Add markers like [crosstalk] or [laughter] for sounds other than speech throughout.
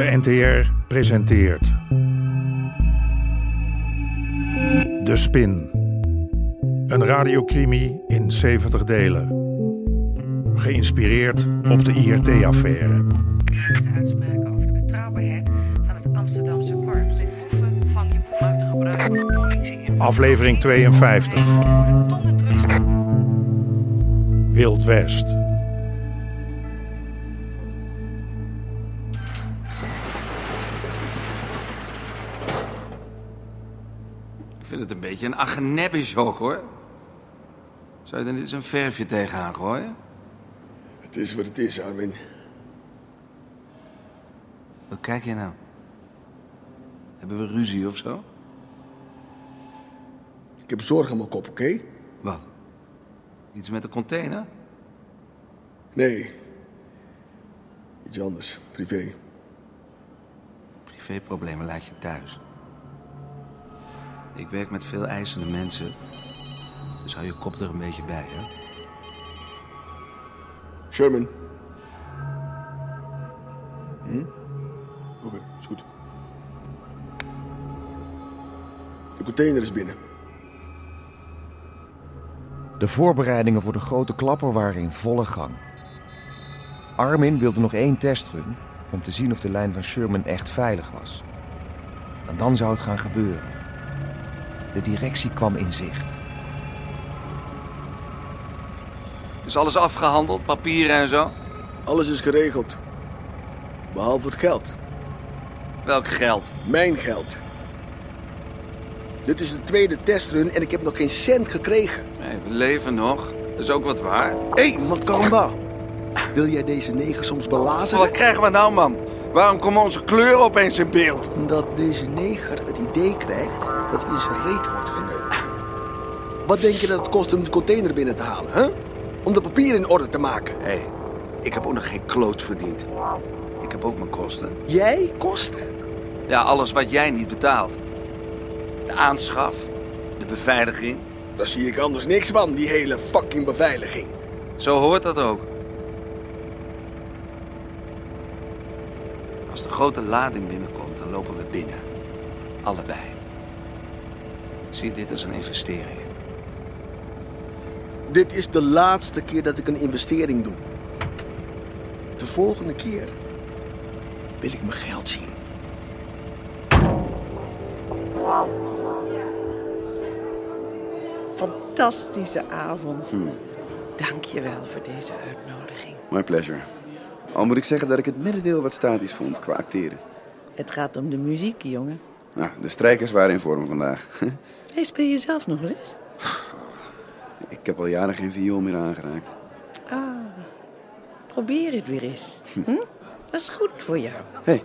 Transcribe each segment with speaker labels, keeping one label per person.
Speaker 1: De NTR presenteert. De Spin. Een radiocrimi in 70 delen. Geïnspireerd op de IRT-affaire.
Speaker 2: uitspraken over de betrouwbaarheid van het Amsterdamse korps. De boeven van je gebruik van de politie.
Speaker 1: Aflevering 52.
Speaker 2: Worden tonnen drugs
Speaker 1: Wild West.
Speaker 3: Een beetje een ook, hoor. Zou je er niet eens een verfje tegenaan gooien?
Speaker 4: Het is wat het is, Armin.
Speaker 3: Wat kijk je nou? Hebben we ruzie of zo?
Speaker 4: Ik heb zorg aan mijn kop, oké?
Speaker 3: Wat? Iets met de container?
Speaker 4: Nee. Iets anders, privé.
Speaker 3: Privéproblemen laat je thuis. Ik werk met veel eisende mensen. Dus hou je kop er een beetje bij, hè?
Speaker 4: Sherman. Hm? Oké, is goed. De container is binnen.
Speaker 5: De voorbereidingen voor de grote klapper waren in volle gang. Armin wilde nog één testrun om te zien of de lijn van Sherman echt veilig was. En dan zou het gaan gebeuren. De directie kwam in zicht.
Speaker 3: Is alles afgehandeld? Papieren en zo?
Speaker 4: Alles is geregeld. Behalve het geld.
Speaker 3: Welk geld?
Speaker 4: Mijn geld. Dit is de tweede testrun en ik heb nog geen cent gekregen.
Speaker 3: Nee, we leven nog. Dat is ook wat waard.
Speaker 4: Hé, hey. Wil jij deze neger soms belazen?
Speaker 3: Wat krijgen we nou, man? Waarom komen onze kleuren opeens in beeld?
Speaker 4: Dat deze neger het idee krijgt dat in zijn reet wordt geneukt. Wat denk je dat het kost om de container binnen te halen, hè? Om de papieren in orde te maken.
Speaker 3: Hé, hey, ik heb ook nog geen kloot verdiend. Ik heb ook mijn kosten.
Speaker 4: Jij kosten?
Speaker 3: Ja, alles wat jij niet betaalt. De aanschaf, de beveiliging.
Speaker 4: Daar zie ik anders niks van, die hele fucking beveiliging.
Speaker 3: Zo hoort dat ook. Als de grote lading binnenkomt, dan lopen we binnen. Allebei. Zie dit als een investering.
Speaker 4: Dit is de laatste keer dat ik een investering doe. De volgende keer wil ik mijn geld zien.
Speaker 6: Fantastische avond. Dank je wel voor deze uitnodiging.
Speaker 7: My pleasure. Al moet ik zeggen dat ik het middendeel wat statisch vond qua acteren.
Speaker 6: Het gaat om de muziek, jongen.
Speaker 7: Nou, de strijkers waren in vorm vandaag. [laughs]
Speaker 6: Hey, speel je zelf nog wel eens?
Speaker 7: ik heb al jaren geen viool meer aangeraakt.
Speaker 6: Ah, probeer het weer eens. [laughs] Hm? Dat is goed voor jou.
Speaker 7: Hé, hey,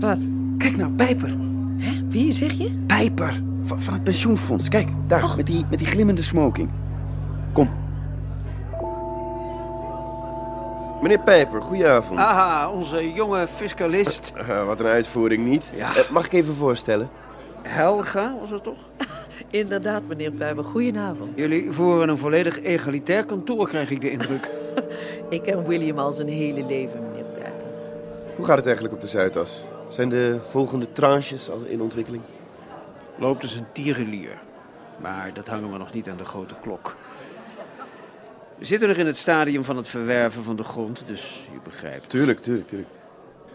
Speaker 6: Wat?
Speaker 7: kijk nou, Pijper.
Speaker 6: Hè? Wie zeg je?
Speaker 7: Pijper. Van, van het pensioenfonds. Kijk, daar, met, die, met die glimmende smoking. Kom. Meneer Pijper, goedenavond.
Speaker 8: Aha, onze jonge fiscalist. [laughs]
Speaker 7: Eh, wat een uitvoering niet.
Speaker 8: Ja.
Speaker 7: Eh, mag ik even voorstellen?
Speaker 8: Helga, was het toch? [laughs]
Speaker 6: Inderdaad, meneer Pijper. Goedenavond.
Speaker 8: Jullie voeren een volledig egalitair kantoor, krijg ik de indruk. [laughs]
Speaker 6: Ik ken William al zijn hele leven, meneer Pijper.
Speaker 7: Hoe gaat het eigenlijk op de Zuidas? Zijn de volgende tranches al in ontwikkeling?
Speaker 8: Loopt dus een tierenlier. Maar dat hangen we nog niet aan de grote klok. We zitten nog in het stadium van het verwerven van de grond, dus je begrijpt.
Speaker 7: Tuurlijk, tuurlijk, tuurlijk.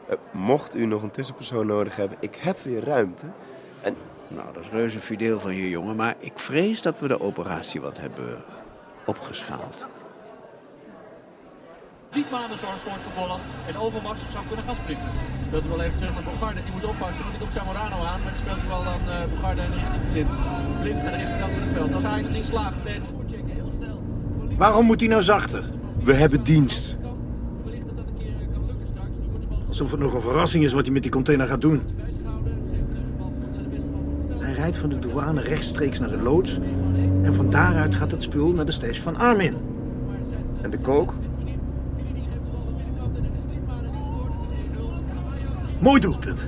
Speaker 7: Eh, mocht u nog een tussenpersoon nodig hebben, ik heb weer ruimte. En
Speaker 8: Nou, dat is reuze fideel van je jongen, maar ik vrees dat we de operatie wat hebben opgeschaald.
Speaker 9: Diepmanen zorgt voor het vervolg en Overmars zou kunnen gaan sprinten. Speelt hij wel even terug naar Bogarde, die moet oppassen, want die komt Zamorano aan. Maar die speelt hij wel dan uh, Bogarde in de richting Blind. Blind aan de rechterkant van het veld. Als Ajax links slaagt, Ben voorchecken heel snel.
Speaker 10: Waarom moet hij nou zachter?
Speaker 7: we hebben dienst.
Speaker 10: Alsof het nog een verrassing is wat hij met die container gaat doen. Hij rijdt van de douane rechtstreeks naar de loods. En van daaruit gaat het spul naar de stash van Armin.
Speaker 7: En de kook?
Speaker 10: Mooi doelpunt.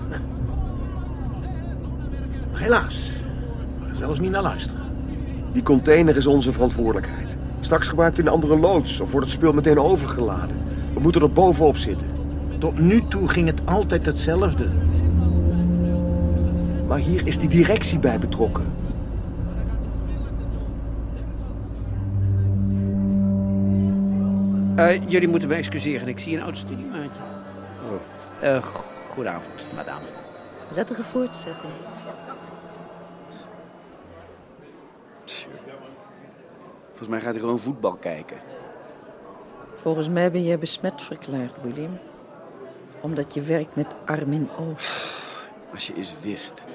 Speaker 10: Maar helaas, zelfs niet naar luisteren.
Speaker 5: Die container is onze verantwoordelijkheid. Straks gebruikt u een andere loods of wordt het spul meteen overgeladen. We moeten er bovenop zitten.
Speaker 10: Tot nu toe ging het altijd hetzelfde.
Speaker 5: Maar hier is die directie bij betrokken.
Speaker 8: Eh, jullie moeten me excuseren, ik zie een oud studiemaatje. Oh. Eh, goedenavond, madame.
Speaker 11: Prettige voortzetting.
Speaker 7: Volgens mij gaat hij gewoon voetbal kijken.
Speaker 6: Volgens mij ben jij besmet verklaard, William. Omdat je werkt met Armin Oost.
Speaker 7: Als je eens wist.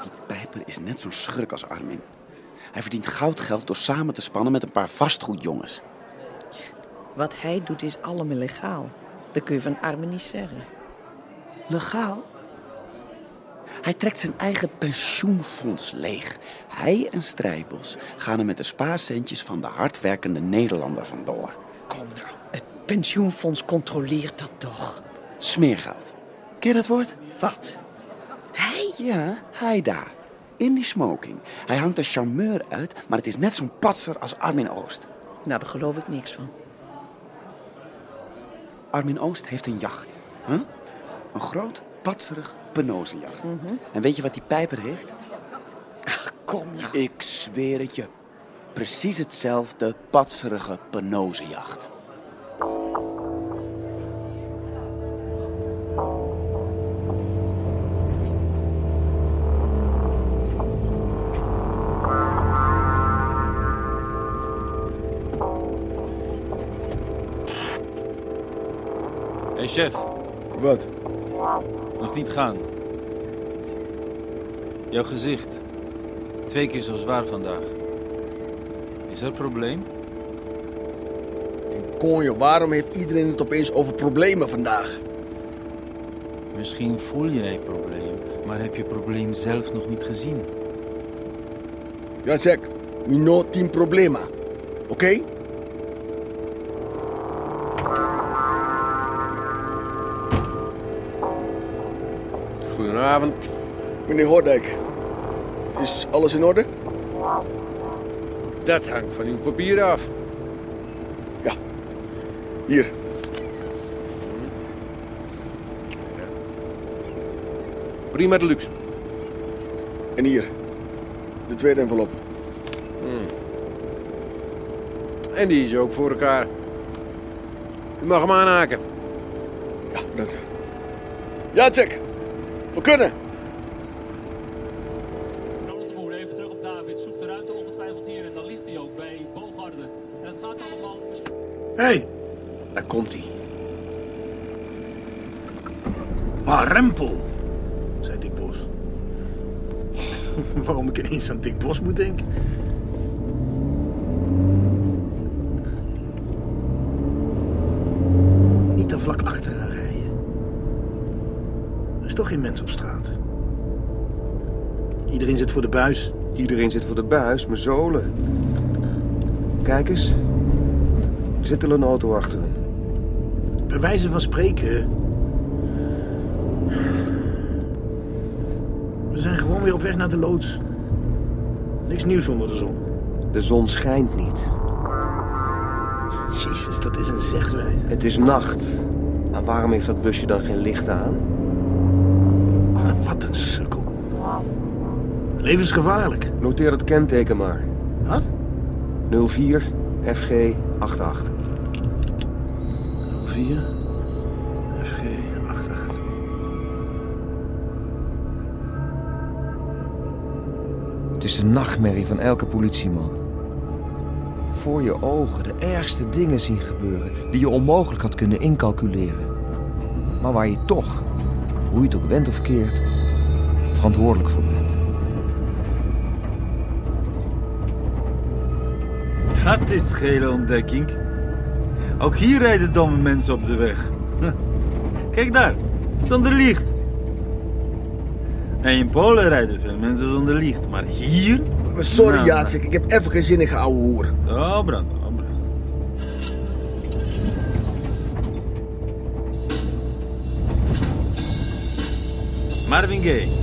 Speaker 7: Die pijper is net zo'n schurk als Armin. Hij verdient goudgeld door samen te spannen met een paar vastgoedjongens.
Speaker 6: Wat hij doet is allemaal legaal. Dat kun je van Armin niet zeggen.
Speaker 7: Legaal? Hij trekt zijn eigen pensioenfonds leeg. Hij en Strijbos gaan er met de spaarcentjes van de hardwerkende Nederlander vandoor.
Speaker 6: Kom nou, het pensioenfonds controleert dat toch?
Speaker 7: Smeergeld. Ken je dat woord?
Speaker 6: Wat? Hij?
Speaker 7: Ja, hij daar. In die smoking. Hij hangt een charmeur uit, maar het is net zo'n patser als Armin Oost.
Speaker 6: Nou, daar geloof ik niks van.
Speaker 7: Armin Oost heeft een jacht. Huh? Een groot, patserig penozenjacht. En weet je wat die pijper heeft?
Speaker 6: Ach, kom nou.
Speaker 7: Ik zweer het je. Precies hetzelfde patserige penozenjacht.
Speaker 12: Hé hey chef,
Speaker 4: Wat?
Speaker 12: Niet gaan. Jouw gezicht. Twee keer zo zwaar vandaag. Is er een probleem?
Speaker 4: En konjo, waarom heeft iedereen het opeens over problemen vandaag?
Speaker 12: Misschien voel jij probleem, maar heb je probleem zelf nog niet gezien.
Speaker 4: Jacek, mi no team problema. Oké?
Speaker 13: Goedenavond.
Speaker 4: Meneer Hoordijk, is alles in orde?
Speaker 13: Dat hangt van uw papieren af.
Speaker 4: Hier.
Speaker 13: Prima deluxe.
Speaker 4: En hier. De tweede envelop.
Speaker 13: Hmm. En die is ook voor elkaar. U mag hem aanhaken.
Speaker 4: Ja, bedankt. Jacek, we kunnen.
Speaker 9: Ronald de Boer, even terug op David. Zoekt de ruimte ongetwijfeld hier en dan ligt hij ook bij Bogarde. En het gaat allemaal misschien...
Speaker 10: Hé, hey, daar komt hij. Ah, Rempel, zei Dick Bos. [laughs] Waarom ik ineens aan Dick Bos moet denken? Er is toch geen mens op straat. Iedereen zit voor de buis.
Speaker 5: Iedereen zit voor de buis, mijn zolen. Kijk eens. Er zit al een auto achter hem.
Speaker 10: Bij wijze van spreken. We zijn gewoon weer op weg naar de loods. Niks nieuws onder de zon.
Speaker 5: De zon schijnt niet.
Speaker 10: Jezus, dat is een zegswijze.
Speaker 5: Het is nacht. Maar waarom heeft dat busje dan geen licht aan?
Speaker 10: Wat een sukkel. Levensgevaarlijk.
Speaker 5: Noteer het kenteken maar.
Speaker 10: Wat?
Speaker 5: 04 FG 88.
Speaker 10: 04 FG 88.
Speaker 5: Het is de nachtmerrie van elke politieman. Voor je ogen de ergste dingen zien gebeuren die je onmogelijk had kunnen incalculeren. Maar waar je toch, hoe je het ook went of keert, verantwoordelijk voor bent.
Speaker 12: Dat is de gele ontdekking. Ook hier rijden domme mensen op de weg. [laughs] Kijk daar, zonder licht. En in Polen rijden veel mensen zonder licht, maar hier...
Speaker 4: Sorry,
Speaker 12: Nou,
Speaker 4: Jacek, ik heb even geen zinnige ouwe hoer.
Speaker 12: Oh, brand, oh, brand. Marvin Gaye.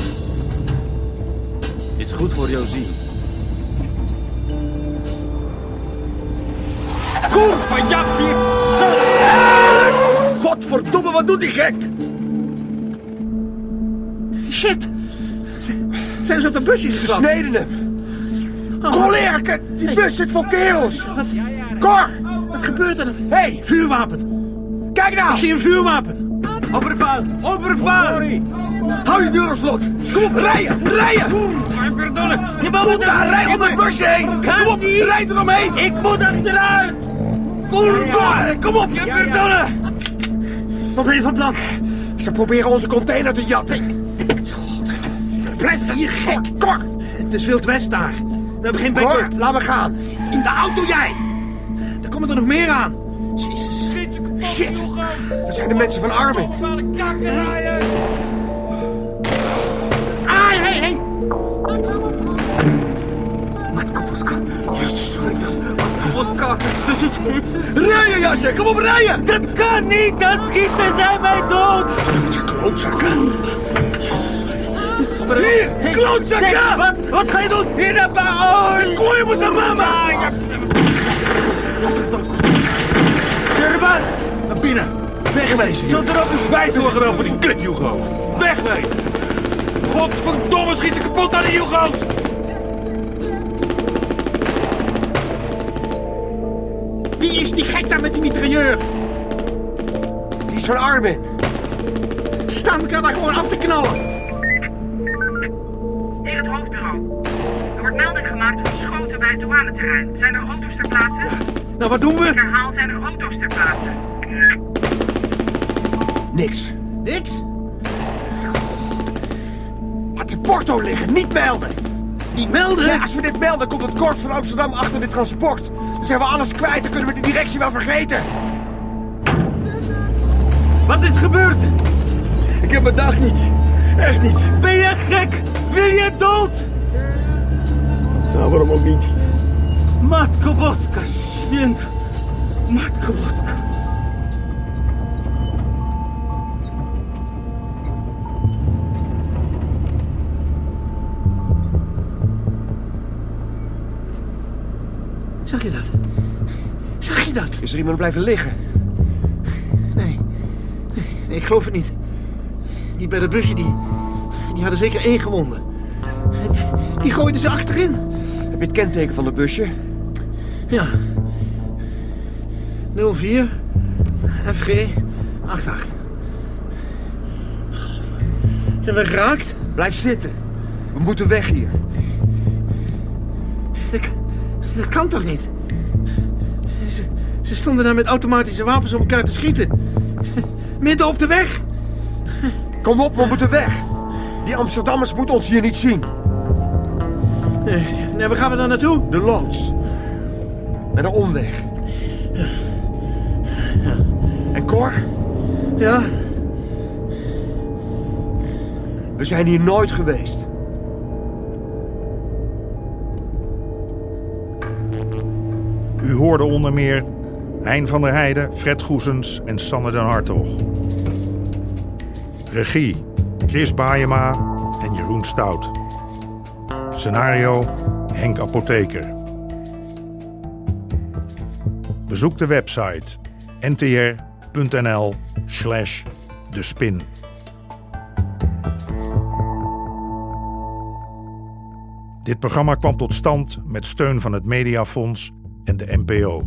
Speaker 12: Is goed voor jouw ziel.
Speaker 10: Kurwa, ja pier...
Speaker 4: Godverdomme, wat doet die gek?
Speaker 10: Shit. Zijn ze op de busjes
Speaker 4: Ze
Speaker 10: geklapt?
Speaker 4: sneden hem.
Speaker 10: Oh.
Speaker 4: Collega, die bus zit vol kerels.
Speaker 10: Wat,
Speaker 4: Cor,
Speaker 10: wat gebeurt er?
Speaker 4: hey,
Speaker 10: Vuurwapen.
Speaker 4: kijk nou.
Speaker 10: Ik zie een vuurwapen.
Speaker 12: Overval! Overval!
Speaker 4: Hou je deur op slot. Kom op, rijden, rijden.
Speaker 12: Verdomme! Je
Speaker 4: Kom
Speaker 12: moet
Speaker 4: daar, rij om het busje heen. Kom op, rijd er omheen.
Speaker 12: Ik moet achteruit!
Speaker 4: Kurva, kom op.
Speaker 12: Je verdomme!
Speaker 10: Wat ben je van plan?
Speaker 4: Ze proberen onze container te jatten.
Speaker 10: Blijf hier, gek. Kor. Het is Wild West daar. We geen
Speaker 4: Cor,
Speaker 10: backup.
Speaker 4: laat me gaan.
Speaker 10: In de auto jij. Er komen er nog meer aan. Jezus.
Speaker 4: Shit, dat zijn de mensen van Armin. Rijden, jasje, kom op, rijden.
Speaker 12: Dat kan niet! Dat schieten zij mij dood!
Speaker 4: Stelletje klootzakken.
Speaker 12: Hier,
Speaker 4: klootzakken.
Speaker 12: Wat, wat ga je doen? Hier naar buiten!
Speaker 4: Hem eens aan mama.
Speaker 12: Sherman!
Speaker 4: Naar binnen. Wegwezen.
Speaker 12: Zult er ook een zwijt voor geweld voor die kut Hugo? Wegwezen! Godverdomme, schiet ze kapot aan de Hugo's!
Speaker 10: Die
Speaker 4: is van Armin.
Speaker 10: Ze staan elkaar daar gewoon af te knallen.
Speaker 14: Hier het hoofdbureau. Er wordt melding gemaakt van schoten bij het douaneterrein. Zijn er auto's ter plaatse?
Speaker 10: Nou, wat doen
Speaker 14: Ik
Speaker 10: we?
Speaker 14: herhaal, zijn er auto's ter plaatse?
Speaker 4: Niks.
Speaker 10: Niks?
Speaker 4: Laat die porto liggen, niet melden.
Speaker 10: Niet melden?
Speaker 4: Ja, als we dit melden, komt het kort van Amsterdam achter dit transport. Dan zijn we alles kwijt, dan kunnen we de directie wel vergeten.
Speaker 12: Wat is gebeurd?
Speaker 4: Ik heb mijn dag niet. Echt niet.
Speaker 12: Ben je gek? Wil je dood?
Speaker 4: Nou, waarom ook niet?
Speaker 12: Matko Boska. Matko Boska.
Speaker 10: Zag je dat? Zag je dat?
Speaker 4: Is er iemand blijven liggen?
Speaker 10: Nee. nee. Ik geloof het niet. Die bij dat busje, die, die hadden zeker één gewonden. En Die, die gooiden ze achterin.
Speaker 4: Heb je het kenteken van het busje?
Speaker 10: Ja. 04 FG 88. Zijn we geraakt?
Speaker 4: Blijf zitten. We moeten weg hier.
Speaker 10: Dat, dat kan toch niet? Ze, ze stonden daar met automatische wapens op elkaar te schieten. Midden op de weg.
Speaker 4: Kom op, we moeten weg. Die Amsterdammers moeten ons hier niet zien.
Speaker 10: Nee, nee, waar gaan we dan naartoe?
Speaker 4: De loods. Met een omweg. En Cor,
Speaker 10: Ja,
Speaker 4: we zijn hier nooit geweest.
Speaker 1: U hoorde onder meer Hein van der Heijden, Fred Goesens en Sanne den Hartog. Regie Chris Baayema en Jeroen Stout. Scenario Henk Apotheker. Bezoek de website ntr.nl slash de spin. Dit programma kwam tot stand met steun van het Mediafonds en de NPO.